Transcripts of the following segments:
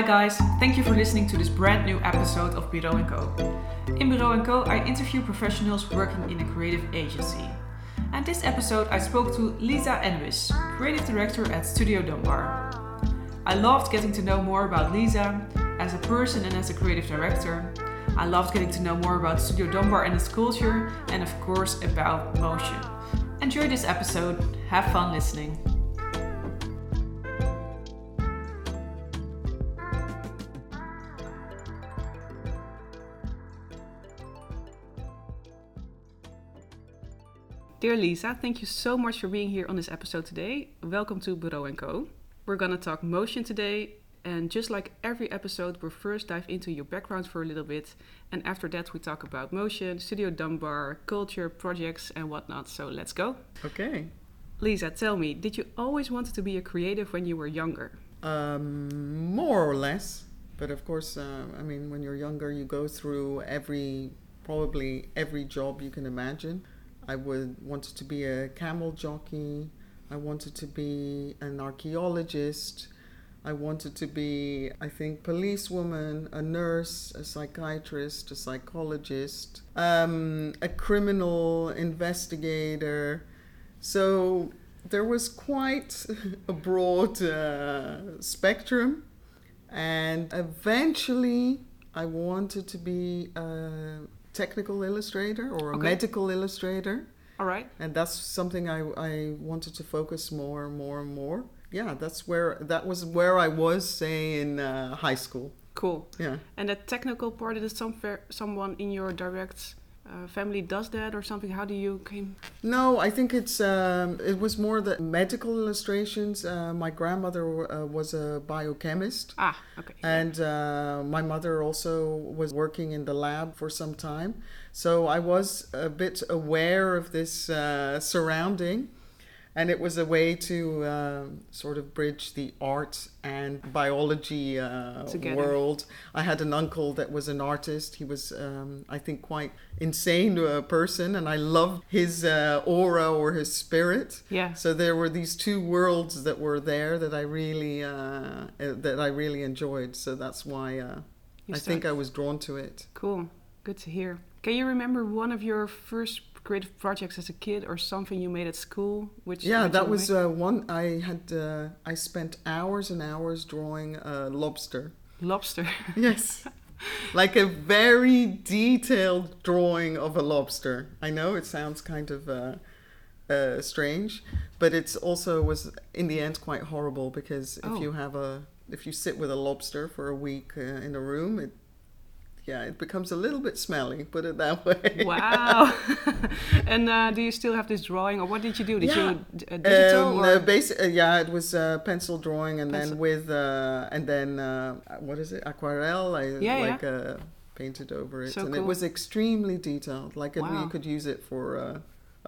Hi guys, thank you for listening to this brand new episode of Bureau & Co. In Bureau & Co, I interview professionals working in a creative agency. And this episode I spoke to Lisa Enebeis, creative director at Studio Dumbar. I loved getting to know more about Lisa as a person and as a creative director. I loved getting to know more about Studio Dumbar and its culture, and of course about motion. Enjoy this episode, have fun listening. Dear Lisa, thank you so much for being here on this episode today. Welcome to Bureau & Co. We're gonna talk motion today, and just like every episode, we'll first dive into your background for a little bit, and after that we talk about motion, Studio Dumbar, culture, projects, and whatnot. So let's go. Okay. Lisa, tell me, did you always want to be a creative when you were younger? Um, more or less, but of course, uh, I mean, when you're younger, you go through every probably every job you can imagine. I would wanted to be a camel jockey. I wanted to be an archaeologist. I wanted to be, I think, policewoman, a nurse, a psychiatrist, a psychologist, um, a criminal investigator. So there was quite a broad uh, spectrum. And eventually, I wanted to be a technical illustrator or a Okay. medical illustrator. All right. And that's something I, I wanted to focus more and more and more. Yeah, that's where that was where I was, say, in uh, high school. Cool. Yeah. And that technical part, is it some someone in your direct uh, family does that or something? How do you came? No, I think it's um, it was more the medical illustrations. Uh, my grandmother uh, was a biochemist. Ah, okay. And uh, my mother also was working in the lab for some time. So I was a bit aware of this uh, surrounding. And it was a way to uh, sort of bridge the art and biology uh, world. I had an uncle that was an artist. He was, um, I think, quite insane uh, person, and I loved his uh, aura or his spirit. Yeah. So there were these two worlds that were there that I really uh, uh, that I really enjoyed. So that's why uh, I think I was drawn to it. Cool. Good to hear. Can you remember one of your first creative projects as a kid or something you made at school? Which Yeah, that was uh, one. I had uh, I spent hours and hours drawing a lobster. lobster. Yes. Like a very detailed drawing of a lobster. I know it sounds kind of uh, uh, strange, but it's also was in the end quite horrible because if Oh. you have a if you sit with a lobster for a week uh, in a room, it yeah it becomes a little bit smelly. Put it that way. wow. and uh, do you still have this drawing, or what did you do? Did Yeah. you uh, digital Um, or uh, basi- uh, yeah, it was uh, pencil drawing, and Pencil. then with uh, and then uh, what is it? Aquarelle. I Yeah, yeah. like uh, painted over it, So and cool. it was extremely detailed. Like Wow. you could use it for uh,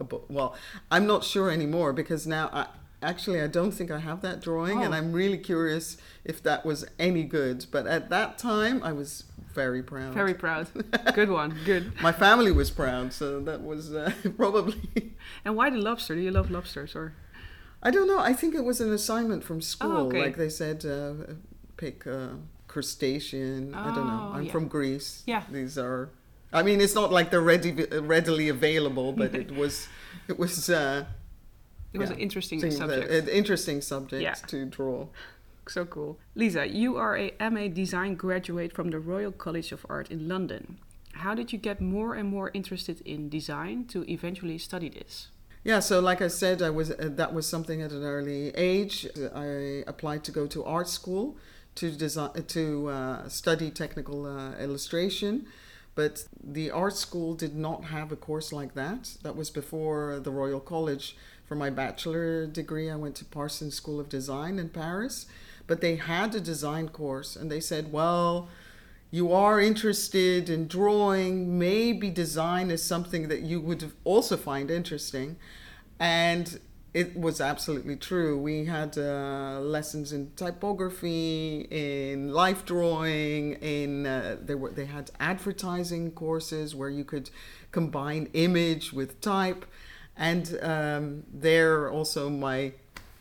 a book. Well, I'm not sure anymore because now I. Actually, I don't think I have that drawing, and Oh. I'm really curious if that was any good. But at that time, I was very proud. very proud? Good one. Good. My family was proud, so that was uh, probably. And why the lobster? Do you love lobsters or? I don't know. I think it was an assignment from school. Oh, okay. Like they said, uh, pick a crustacean. I don't know. Oh, I'm yeah. from Greece. Yeah. These are. I mean, it's not like they're ready, readily available, but it was, it was. Uh, It was Yeah. an interesting that- subject. an interesting subject Yeah. to draw. So cool. Lisa, you are a MA Design graduate from the Royal College of Art in London. How did you get more and more interested in design to eventually study this? Yeah, so like I said, I was uh, that was something at an early age. I applied to go to art school to design to uh, study technical uh, illustration, but the art school did not have a course like that. That was before the Royal College. For my bachelor degree, I went to Parsons School of Design in Paris, but they had a design course, and they said, well you are interested in drawing, maybe design is something that you would also find interesting. And it was absolutely true. We had uh, lessons in typography, in life drawing, in uh, they were they had advertising courses where you could combine image with type, and um, there also my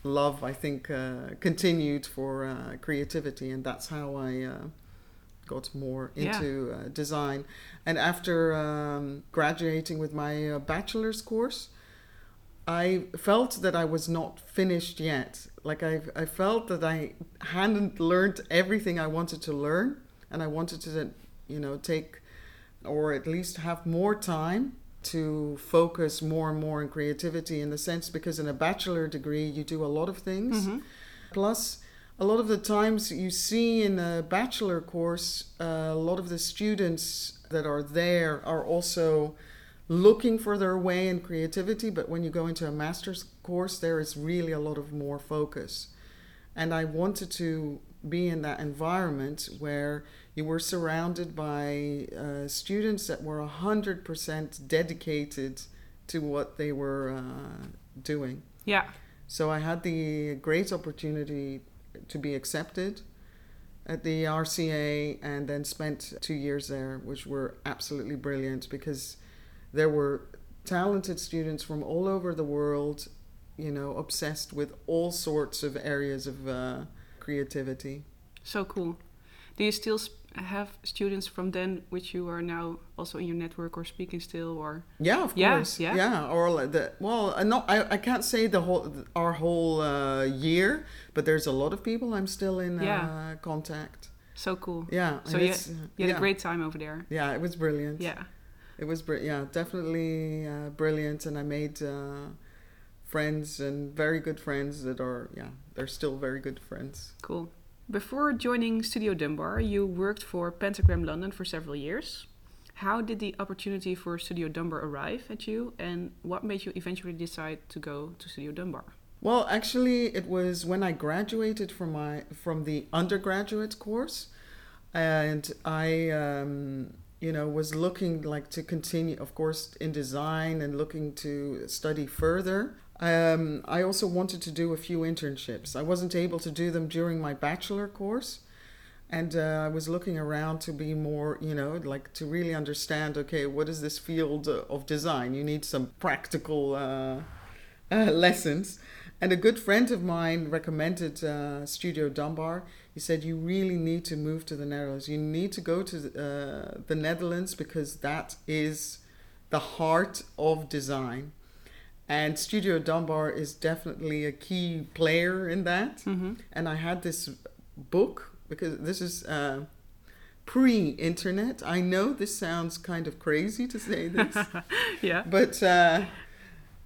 love, I think, uh, continued for uh, creativity, and that's how I uh, got more Yeah. into uh, design. And after um, graduating with my uh, bachelor's course, I felt that I was not finished yet. Like I, I felt that I hadn't learned everything I wanted to learn, and I wanted to, you know, take or at least have more time to focus more and more on creativity in the sense because in a bachelor degree you do a lot of things. Mhm. Plus, a lot of the times you see in a bachelor course, uh, a lot of the students that are there are also looking for their way in creativity. But when you go into a master's course, there is really a lot of more focus. And I wanted to be in that environment where you were surrounded by uh, students that were 100% dedicated to what they were uh, doing. Yeah. So I had the great opportunity to be accepted at the RCA and then spent two years there, which were absolutely brilliant because there were talented students from all over the world, you know, obsessed with all sorts of areas of uh, creativity. So cool. Do you still have students from then, which you are now also in your network or speaking still, or Yeah, of Yeah, course. yeah. yeah. Or like the well, uh, no, I, I can't say the whole our whole uh, year, but there's a lot of people I'm still in Yeah. uh, contact. so cool? Yeah. So you- uh, You had yeah. a great time over there. Yeah, it was brilliant. Yeah. It was br- yeah, definitely uh, brilliant, and I made uh, friends and very good friends that are yeah, they're still very good friends. Cool. Before joining Studio Dumbar, you worked for Pentagram London for several years. How did the opportunity for Studio Dumbar arrive at you, and what made you eventually decide to go to Studio Dumbar? Well, actually, it was when I graduated from my from the undergraduate course, and I, um, you know, was looking like to continue, of course, in design and looking to study further. Um, I also wanted to do a few internships. I wasn't able to do them during my bachelor course, and uh, I was looking around to be more, you know, like to really understand. Okay, what is this field uh, of design? You need some practical uh, uh, lessons. And a good friend of mine recommended uh, Studio Dumbar. He said, You really need to move to the Netherlands. You need to go to uh, the Netherlands because that is the heart of design. And Studio Dumbar is definitely a key player in that. Mm-hmm. And I had this book because this is uh, pre internet. I know this sounds kind of crazy to say this. yeah. But uh,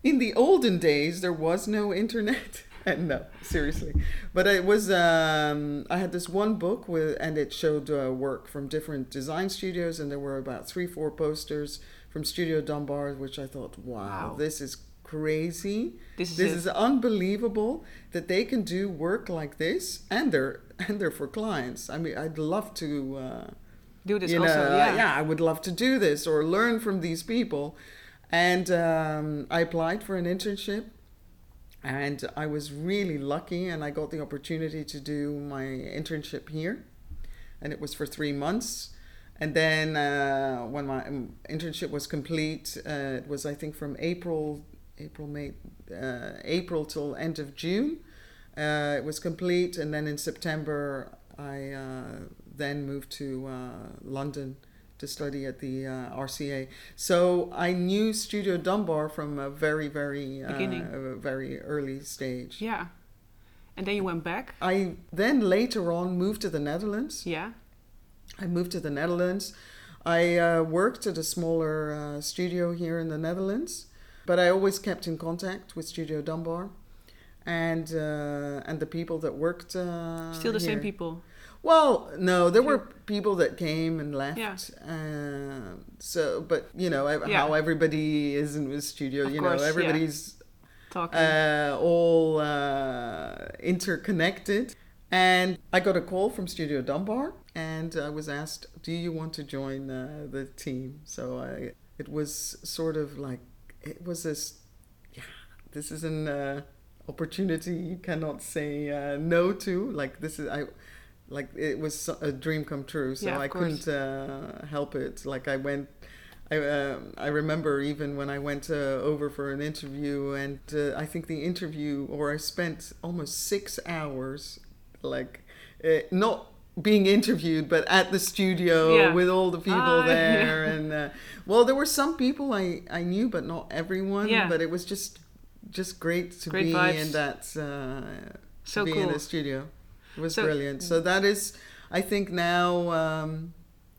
in the olden days, there was no internet. And no, seriously. But it was, um, I had this one book with, and it showed uh, work from different design studios, and there were about three, four posters from Studio Dumbar, which I thought, wow, Wow. this is crazy. This is This is unbelievable that they can do work like this, and they're and they're for clients. I mean, I'd love to. Uh, Do this you also. know, yeah. uh, yeah, I would love to do this or learn from these people. And um, I applied for an internship, and I was really lucky, and I got the opportunity to do my internship here, and it was for three months. And then uh, when my um, internship was complete, uh, it was I think from April, April, May, uh, April till end of June. Uh, it was complete, and then in September I uh, then moved to uh, London to study at the uh, RCA. So I knew Studio Dumbar from a very, very, uh, Beginning. a very early stage. Yeah. And then you went back. I then later on moved to the Netherlands. Yeah. I moved to the Netherlands. I uh, worked at a smaller uh, studio here in the Netherlands, but I always kept in contact with Studio Dumbar, and uh, and the people that worked. Uh, Still the same people. Well, no, there were people that came and left. Yeah. Uh, so, but you know Yeah. how everybody is in the studio. Of you course, know, yeah. everybody's Talking. uh, all uh, interconnected. And I got a call from Studio Dumbar, and I was asked, "Do you want to join uh, the team?" So I, it was sort of like it was this, yeah, this is an uh, opportunity you cannot say uh, no to. Like this is I, like it was a dream come true. So Yeah, I course. couldn't uh, help it. Like I went. I, um, I remember even when I went uh, over for an interview, and uh, I think the interview, or I spent almost six hours, like uh, not being interviewed, but at the studio Yeah. with all the people Ah, there. yeah. And uh, well, there were some people I, I knew, but not everyone. Yeah. But it was just just great to Great be vibes. in that uh, So to be cool. in the studio. It was So- brilliant. So that is, I think now, um,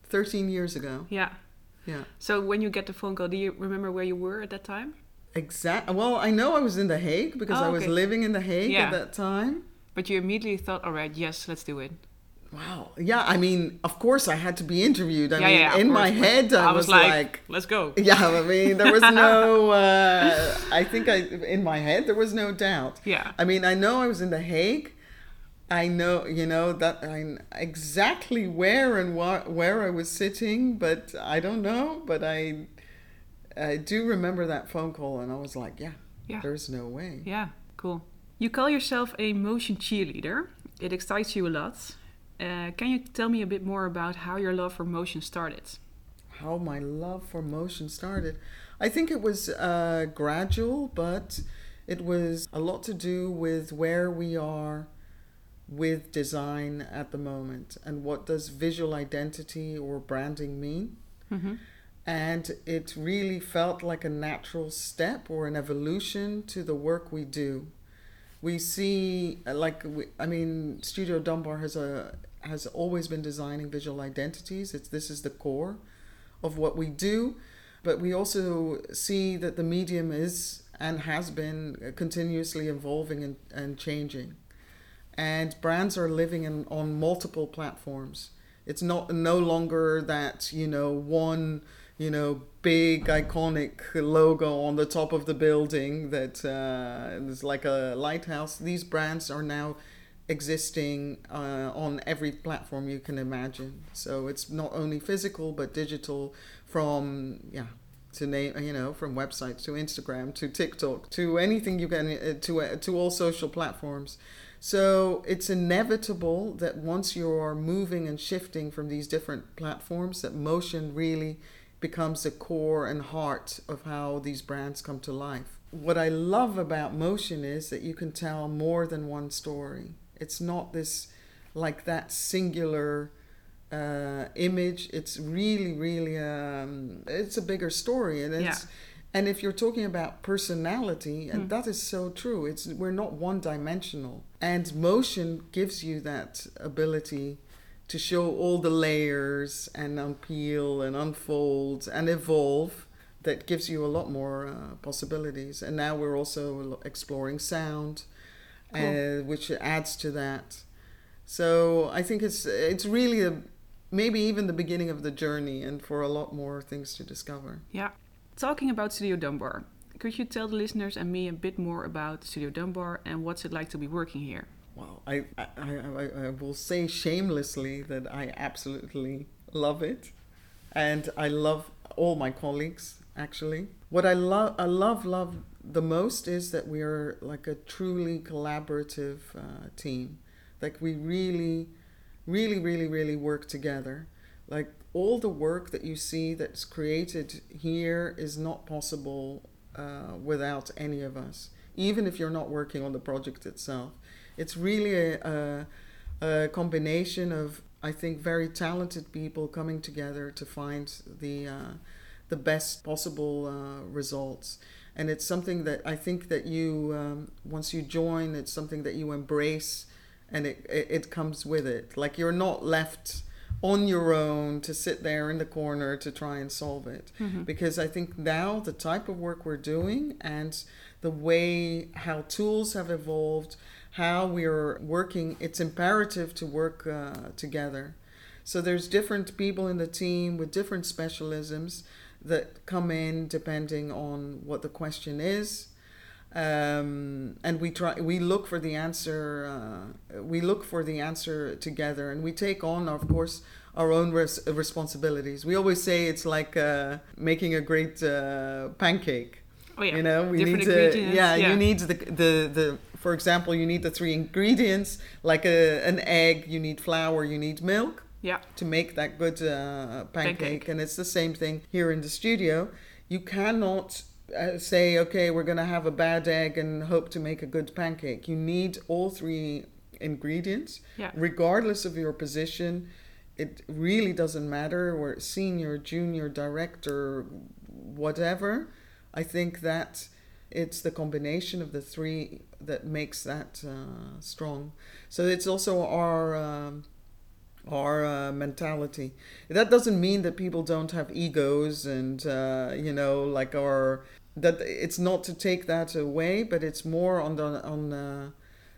13 years ago. Yeah. Yeah. So when you get the phone call, do you remember where you were at that time? Exact. Well, I know I was in The Hague because Oh, I was okay. living in The Hague Yeah. at that time. But you immediately thought, all right, yes, let's do it. Wow. Yeah. I mean, of course, I had to be interviewed. I yeah, mean, yeah. in my head, I, I was like, let's go. yeah. I mean, there was no. Uh, I think I in my head there was no doubt. Yeah. I mean, I know I was in The Hague. I know, you know, that I exactly where and what where I was sitting, but I don't know. But I, I do remember that phone call, and I was like, yeah, Yeah. there's no way. Yeah, cool. You call yourself a motion cheerleader. It excites you a lot. Uh, can you tell me a bit more about how your love for motion started? How my love for motion started. I think it was uh, gradual, but it was a lot to do with where we are with design at the moment and what does visual identity or branding mean. Mm-hmm. And it really felt like a natural step or an evolution to the work we do. We see, like, we, I mean, Studio Dumbar has a has always been designing visual identities. It's this is the core of what we do, but we also see that the medium is and has been continuously evolving and, and changing and brands are living in, on multiple platforms. It's not no longer that you know one you know big iconic logo on the top of the building that uh, is like a lighthouse. These brands are now existing uh, on every platform you can imagine. So it's not only physical but digital from yeah to name you know from websites to Instagram to TikTok to anything you can uh, to uh, to all social platforms. So it's inevitable that once you're moving and shifting from these different platforms, that motion really becomes the core and heart of how these brands come to life. What I love about motion is that you can tell more than one story. It's not this like that singular uh, image. It's really, really, um, it's a bigger story, and it's. Yeah. And if you're talking about personality, and Hmm. that is so true, it's we're not one dimensional. And motion gives you that ability to show all the layers and unpeel and unfold and evolve. That gives you a lot more uh, possibilities. And now we're also exploring sound, uh, which adds to that. So I think it's it's really a maybe even the beginning of the journey, and for a lot more things to discover. Yeah. Talking about Studio Dumbar, could you tell the listeners and me a bit more about Studio Dumbar and what's it like to be working here? Well, I, I, I, I will say shamelessly that I absolutely love it. And I love all my colleagues, actually. What I love, I love, love the most is that we are like a truly collaborative uh, team. Like we really, really, really, really work together. Like all the work that you see that's created here is not possible uh, without any of us, even if you're not working on the project itself. It's really a, a, a combination of, I think, very talented people coming together to find the uh, the best possible uh, results. And it's something that I think that you, um, once you join, it's something that you embrace, and it, it it comes with it. Like you're not left on your own to sit there in the corner to try and solve it. Because I think now the type of work we're doing and the way how tools have evolved, how we are working, it's imperative to work uh, together. So there's different people in the team with different specialisms that come in depending on what the question is. Um, and we try we look for the answer uh, we look for the answer together and we take on of course our own res- responsibilities we always say it's like uh, making a great uh, pancake Oh yeah, you know we different need to ingredients. yeah, you need the, the the for example you need the three ingredients like a, an egg you need flour you need milk Yeah. to make that good uh, pancake. Pancake. And it's the same thing here in the studio. You cannot uh, say, okay, we're going to have a bad egg and hope to make a good pancake. You need all three ingredients, Yeah. regardless of your position. It really doesn't matter, or senior, junior, director, whatever. I think that it's the combination of the three that makes that uh, strong. So it's also our um, our uh, mentality. That doesn't mean that people don't have egos and uh, you know like our that it's not to take that away, but it's more on the on uh,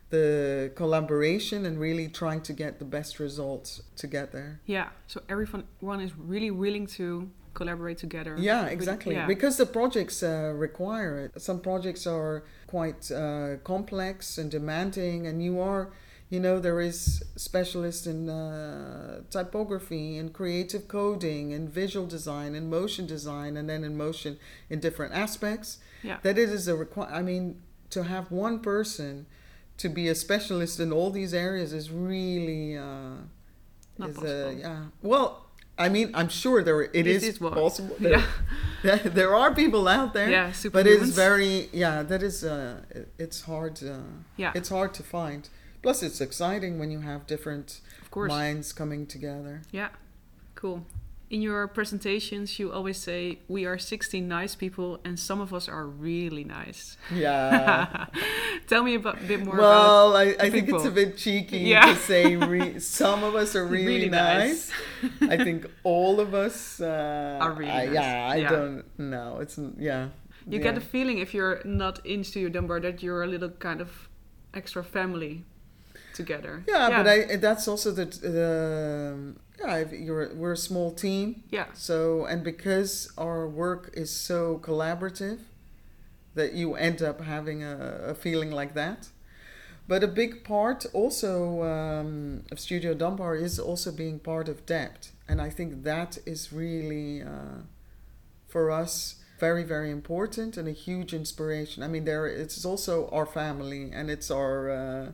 the collaboration and really trying to get the best results together. Yeah. So everyone one is really willing to collaborate together. Yeah, with- exactly. yeah. Because the projects uh, require it. Some projects are quite uh, complex and demanding, and you are, you know, there is specialists in uh, typography and creative coding and visual design and motion design, and then in motion in different aspects. Yeah. That it is a require. I mean, to have one person to be a specialist in all these areas is really. Uh, Not is possible. uh, yeah. Well, I mean, I'm sure there it It is, is possible. There, Yeah. there are people out there, Yeah. but it's very yeah. That is uh, it's hard. Uh, Yeah. it's hard to find. Plus, it's exciting when you have different minds coming together. Yeah, cool. In your presentations, you always say we are 16 nice people, and some of us are really nice. Yeah. Tell me about, a bit more about. well, I, I think it's a bit cheeky Yeah. to say re- some of us are really, Really nice. I think all of us uh, Are really I- nice. Yeah, I Yeah. don't know. It's yeah. You yeah. get the feeling if you're not in Studio Dumbar that you're a little kind of extra family together. Yeah, but I that's also the the yeah if you're we're a small team Yeah, so and because our work is so collaborative that you end up having a, a feeling like that. But a big part also um, of Studio Dumbar is also being part of DEPT, and I think that is really uh, for us very very important and a huge inspiration. I mean, there it's also our family and it's our uh,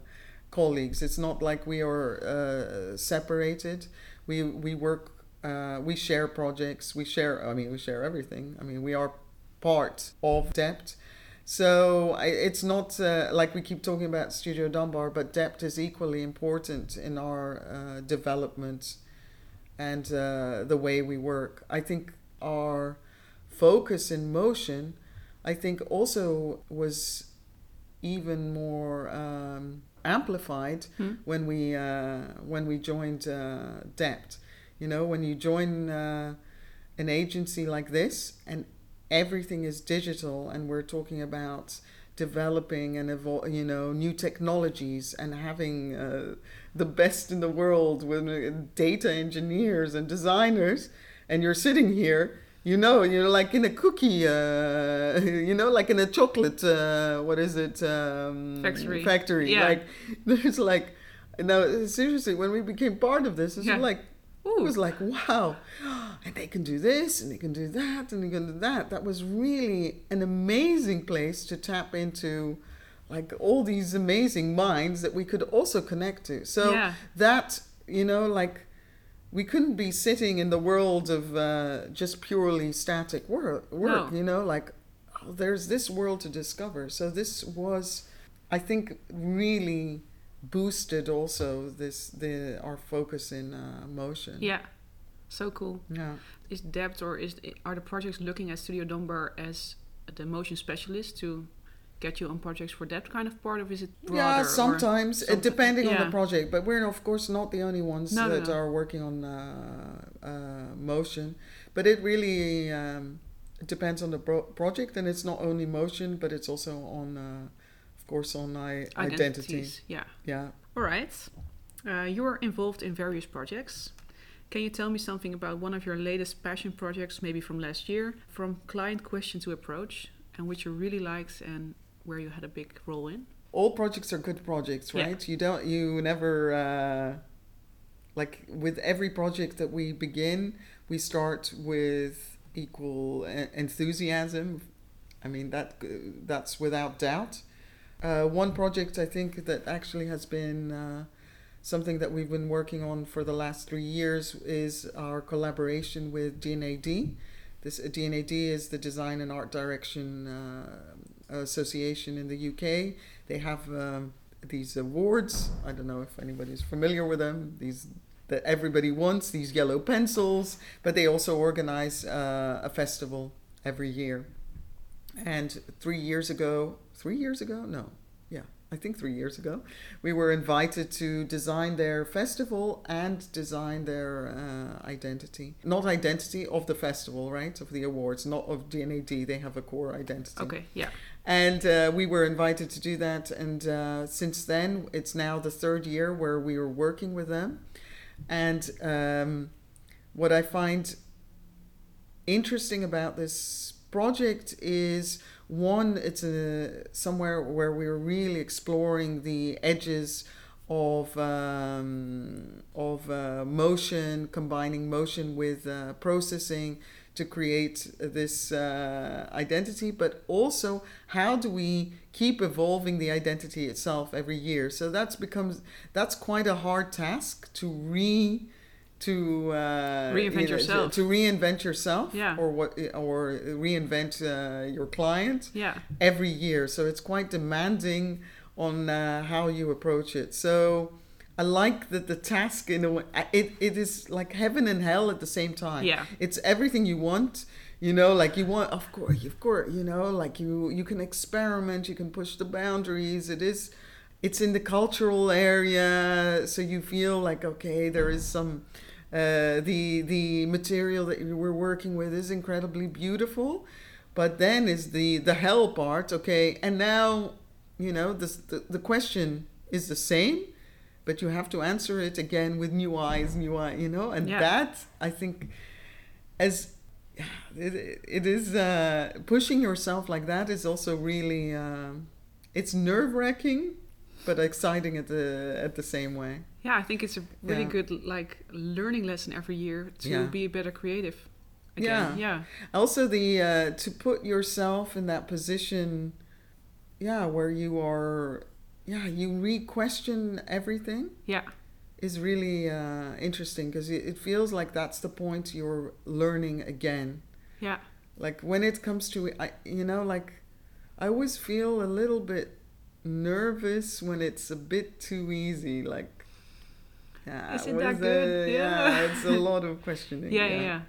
colleagues. It's not like we are uh, separated. We we work. Uh, we share projects. We share. I mean, we share everything. I mean, we are part of DEPT. So I, it's not uh, like we keep talking about Studio Dumbar, but DEPT is equally important in our uh, development and uh, the way we work. I think our focus in motion, I think also was even more um, amplified Hmm. when we uh, when we joined uh, DEPT. You know, when you join uh, an agency like this and everything is digital and we're talking about developing and evol- you know new technologies and having uh, the best in the world with uh, data engineers and designers and you're sitting here you know you're like in a cookie uh, you know like in a chocolate uh, what is it um, Factory. factory Yeah. like there's like no seriously when we became part of this it's Yeah. like it was like wow and they can do this and they can do that and they can do that that was really an amazing place to tap into like all these amazing minds that we could also connect to so Yeah. that you know like we couldn't be sitting in the world of uh, just purely static work, work No. you know? Like oh, there's this world to discover. So this was i think really boosted also this the our focus in uh, motion. Yeah, so cool. yeah. Is DEPT or is are the projects looking at Studio Dumbar as the motion specialist to get you on projects for that kind of part, or is it yeah sometimes somet- depending on the project but we're of course not the only ones No, no, that no. are working on uh, uh, motion but it really um, depends on the pro- project and it's not only motion but it's also on uh, of course on I- identity Yeah. yeah All right. Uh, you're involved in various projects. Can you tell me something about one of your latest passion projects, maybe from last year, from client question to approach, and which you really liked and where you had a big role in? all projects are good projects Yeah. right you don't you never uh, like with every project that we begin we start with equal enthusiasm i mean that that's without doubt uh, one project i think that actually has been uh, something that we've been working on for the last three years is our collaboration with D&AD. This uh, D&AD is the Design and Art Direction uh, Association in the UK. They have um, these awards. I don't know if anybody's familiar with them. These that everybody wants these yellow pencils, but they also organize uh, a festival every year. And three years ago, three years ago, no, yeah, I think three years ago, we were invited to design their festival and design their uh, identity. Not identity of the festival, right? Of the awards, not of D&AD. They have a core identity. Okay, yeah. And uh, we were invited to do that. And uh, since then, it's now the third year where we are working with them. And um, what I find interesting about this project is one, it's a, somewhere where we're really exploring the edges of um, of uh, motion, combining motion with uh, processing to create this uh, identity, but also how do we keep evolving the identity itself every year? So that's becomes that's quite a hard task to re to uh, reinvent you know, yourself to, to, reinvent yourself yeah. or what or reinvent uh, your client yeah. every year so it's quite demanding on uh, how you approach it so I like that the task in a way it, it is like heaven and hell at the same time. Yeah. It's everything you want you know like you want of course of course you know like you you can experiment you can push the boundaries. It is it's in the cultural area so you feel like okay there is some uh, the the material that we're working with is incredibly beautiful but then is the the hell part okay? And now you know this, the the question is the same but you have to answer it again with new eyes new eye you know and Yeah. that i think as it, it is uh, pushing yourself like that is also really um it's nerve wracking but exciting at the at the same way Yeah, I think it's a really Yeah. good like learning lesson every year to Yeah. be a better creative. Yeah. Yeah. also the uh, to put yourself in that position yeah where you are yeah you re-question everything Yeah. is really uh, interesting because it, it feels like that's the point you're learning again Yeah. like when it comes to I, you know like i always feel a little bit nervous when it's a bit too easy like yeah, Isn't that is good? it? Yeah. yeah it's a lot of questioning Yeah, yeah, yeah.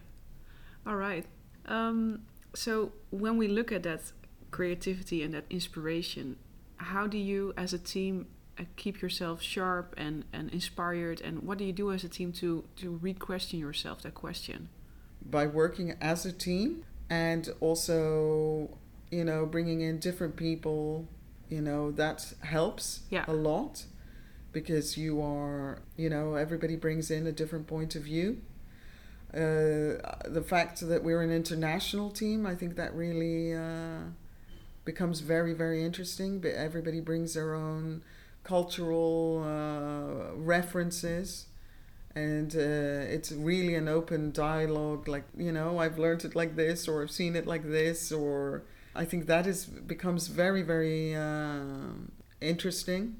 All right. Um, so when we look at that creativity and that inspiration, how do you, as a team, uh, keep yourself sharp and, and inspired? And what do you do as a team to to re-question yourself? That question. by working as a team and also you know bringing in different people you know that helps Yeah. a lot because you are you know everybody brings in a different point of view uh, the fact that we're an international team i think that really uh, becomes very very interesting but everybody brings their own cultural uh, references. And uh, it's really an open dialogue like you know i've learned it like this or i've seen it like this or i think that is becomes very very um interesting.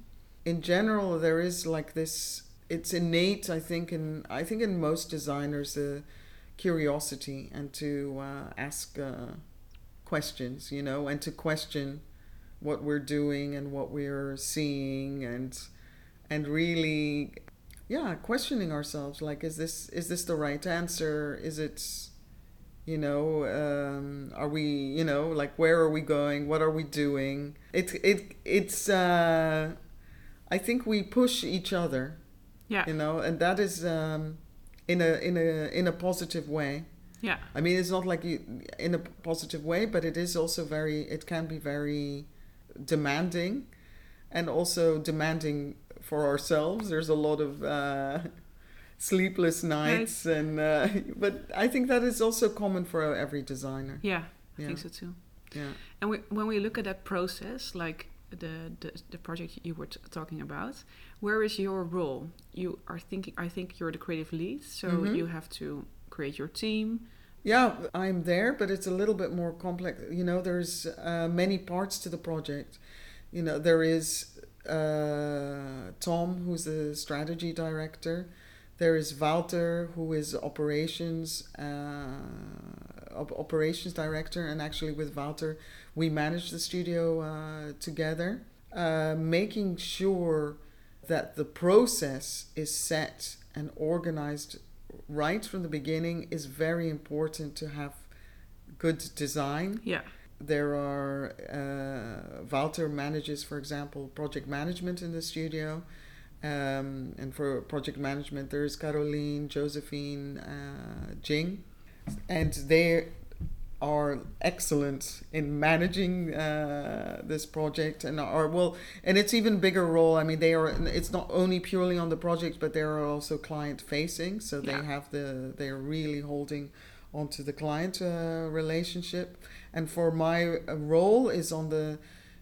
In general there is like this it's innate i think in i think in most designers the curiosity and to uh, ask uh, questions you know and to question what we're doing and what we're seeing and and really yeah questioning ourselves like is this is this the right answer? Is it you know um, are we you know like where are we going? What are we doing? It it it's uh, i think we push each other Yeah. you know and that is um, in a in a in a positive way Yeah. I mean, it's not like you in a positive way, but it is also very. It can be very demanding, and also demanding for ourselves. There's a lot of uh, sleepless nights, and uh, but I think that is also common for every designer. Yeah. I Yeah, think so too. yeah, And we, when we look at that process, like the, the the project you were t- talking about, where is your role? You are thinking. I think you're the creative lead, so Mhm. you have to create your team. yeah. I'm there, but it's a little bit more complex. You know, there's uh, many parts to the project. You know, there is uh, Tom, who's the strategy director. There is Walter, who is operations uh, op- operations director, and actually with Walter, we manage the studio uh, together, uh, making sure that the process is set and organized right from the beginning is very important to have good design. Yeah. There are uh, Walter manages, for example, project management in the studio. Um, and for project management, there's Caroline, Josephine, uh, Jing, and they are excellent in managing uh, this project and are well and it's even bigger role. I mean they are it's not only purely on the project but they are also client facing. So they Yeah. have the they are really holding onto the client uh, relationship. And for my uh, role is on the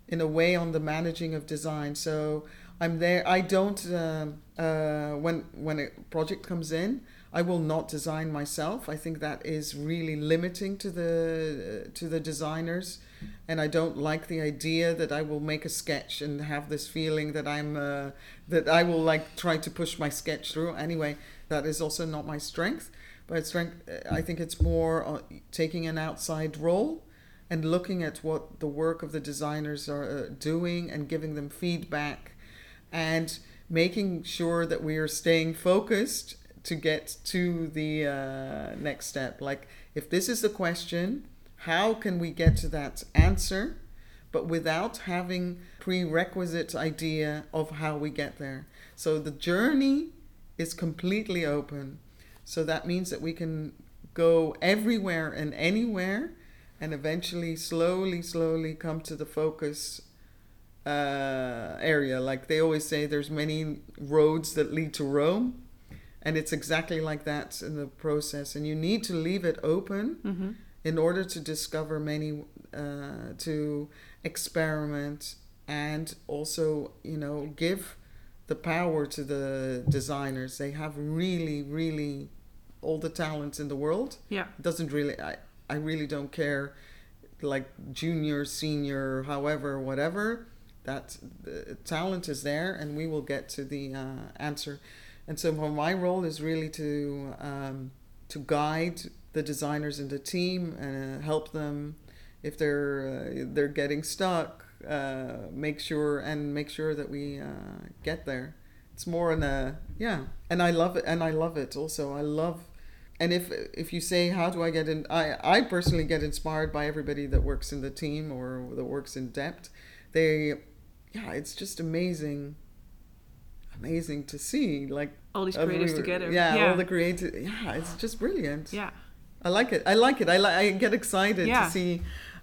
in a way on the managing of design. So i'm there i don't um, uh, when when a project comes in I will not design myself. I think that is really limiting to the to the designers, and I don't like the idea that I will make a sketch and have this feeling that I'm uh, that I will like try to push my sketch through. Anyway, that is also not my strength. But strength, I think it's more uh, taking an outside role and looking at what the work of the designers are uh, doing and giving them feedback and making sure that we are staying focused to get to the uh, next step. Like, if this is the question, how can we get to that answer, but without having prerequisite idea of how we get there? So the journey is completely open. So that means that we can go everywhere and anywhere, and eventually, slowly, slowly come to the focus uh, area. Like they always say, there's many roads that lead to Rome and it's exactly like that in the process. And you need to leave it open Mm-hmm. in order to discover many uh, to experiment and also you know give the power to the designers. They have really really all the talents in the world. Yeah. it doesn't really i i really don't care like junior senior however whatever. That the talent is there and we will get to the uh, answer and so my role is really to um, to guide the designers in the team and uh, help them if they're uh, they're getting stuck uh, make sure and make sure that we uh, get there. It's more in a yeah and i love it and i love it also. I love and if if you say how do i get in? I i personally get inspired by everybody that works in the team or that works in DEPT. They yeah it's just amazing amazing to see like All these every- together. yeah, Yeah. all the creators. yeah it's just brilliant Yeah. i like it i like it i li- i get excited Yeah. to see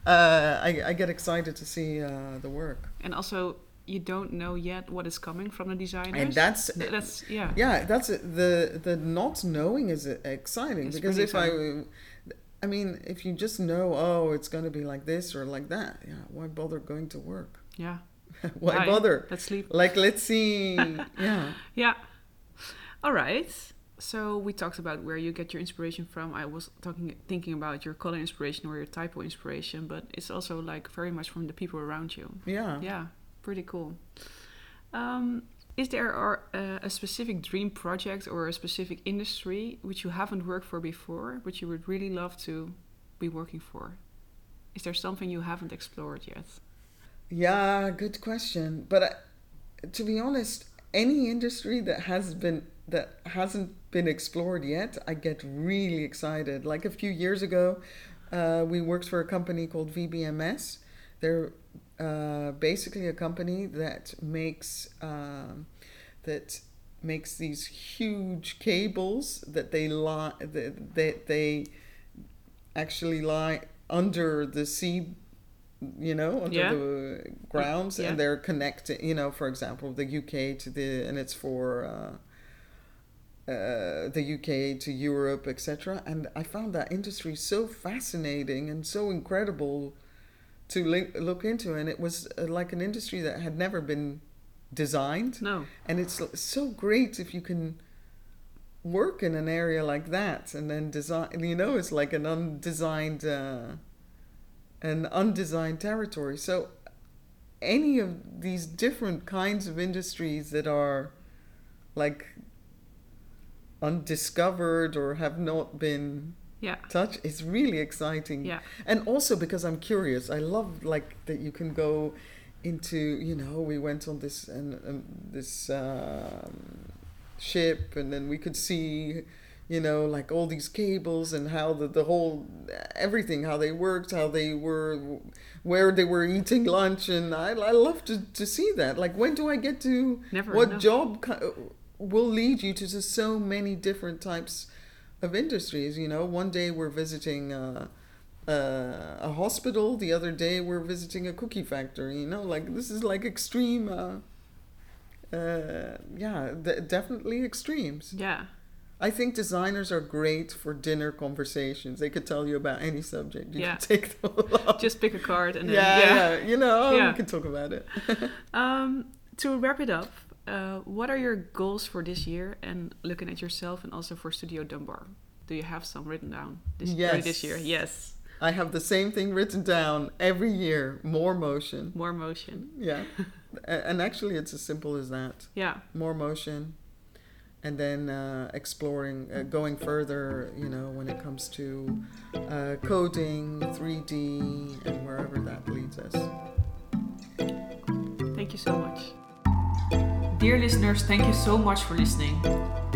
uh i, I get excited to see uh the work And also, you don't know yet what is coming from the designers. and that's Th- that's yeah. yeah that's it. the the not knowing is exciting It's because if i i mean if you just know oh it's going to be like this or like that yeah why bother going to work Yeah. why Why? bother Let's sleep. like let's see yeah Yeah. All right. So we talked about where you get your inspiration from. I was talking, thinking about your color inspiration or your typo inspiration, but it's also like very much from the people around you. yeah Yeah, pretty cool. Um, is there or, uh, a specific dream project or a specific industry which you haven't worked for before, but you would really love to be working for? Is there something you haven't explored yet? Yeah, good question. But I, to be honest, any industry that has been that hasn't been explored yet, I get really excited. Like a few years ago, uh, we worked for a company called VBMS. They're uh, basically a company that makes um, that makes these huge cables that they lie that they, they actually lie under the sea you know under Yeah. the grounds Yeah. and they're connected you know for example the uk to the and it's for uh, uh, the UK to Europe, etc. And I found that industry so fascinating and so incredible to link, look into. And it was uh, like an industry that had never been designed. No. And it's so great if you can work in an area like that and then design. You know, it's like an undesigned, uh, an undesigned territory. So any of these different kinds of industries that are like undiscovered or have not been Yeah. touched it's really exciting Yeah. and also because i'm curious i love like that you can go into you know we went on this and um, this um, ship and then we could see you know like all these cables and how the, the whole everything how they worked how they were where they were eating lunch. And i, I love to, to see that. Like when do i get to Never what enough. job will lead you to so many different types of industries? You know one day we're visiting uh, uh, a hospital. The other day we're visiting a cookie factory. You know like this is like extreme uh, uh, yeah definitely extremes. Yeah. I think designers are great for dinner conversations they could tell you about any subject you Yeah. can take them along. Just pick a card and then yeah, yeah you know Yeah. we can talk about it Um, to wrap it up, uh, what are your goals for this year and looking at yourself and also for Studio Dumbar? Do you have some written down this, early this year? Yes. i have the same thing written down every year more motion More motion. yeah and actually it's as simple as that Yeah. more motion and then uh, exploring uh, going further you know when it comes to uh, coding 3d and wherever that leads us Thank you so much. Dear listeners, thank you so much for listening.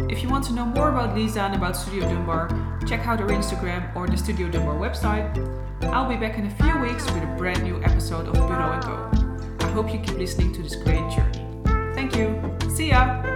If you want to know more about Lisa and about Studio Dumbar, check out her Instagram or the Studio Dumbar website. I'll be back in a few weeks with a brand new episode of Bureau & Go. I hope you keep listening to this great journey. Thank you. See ya!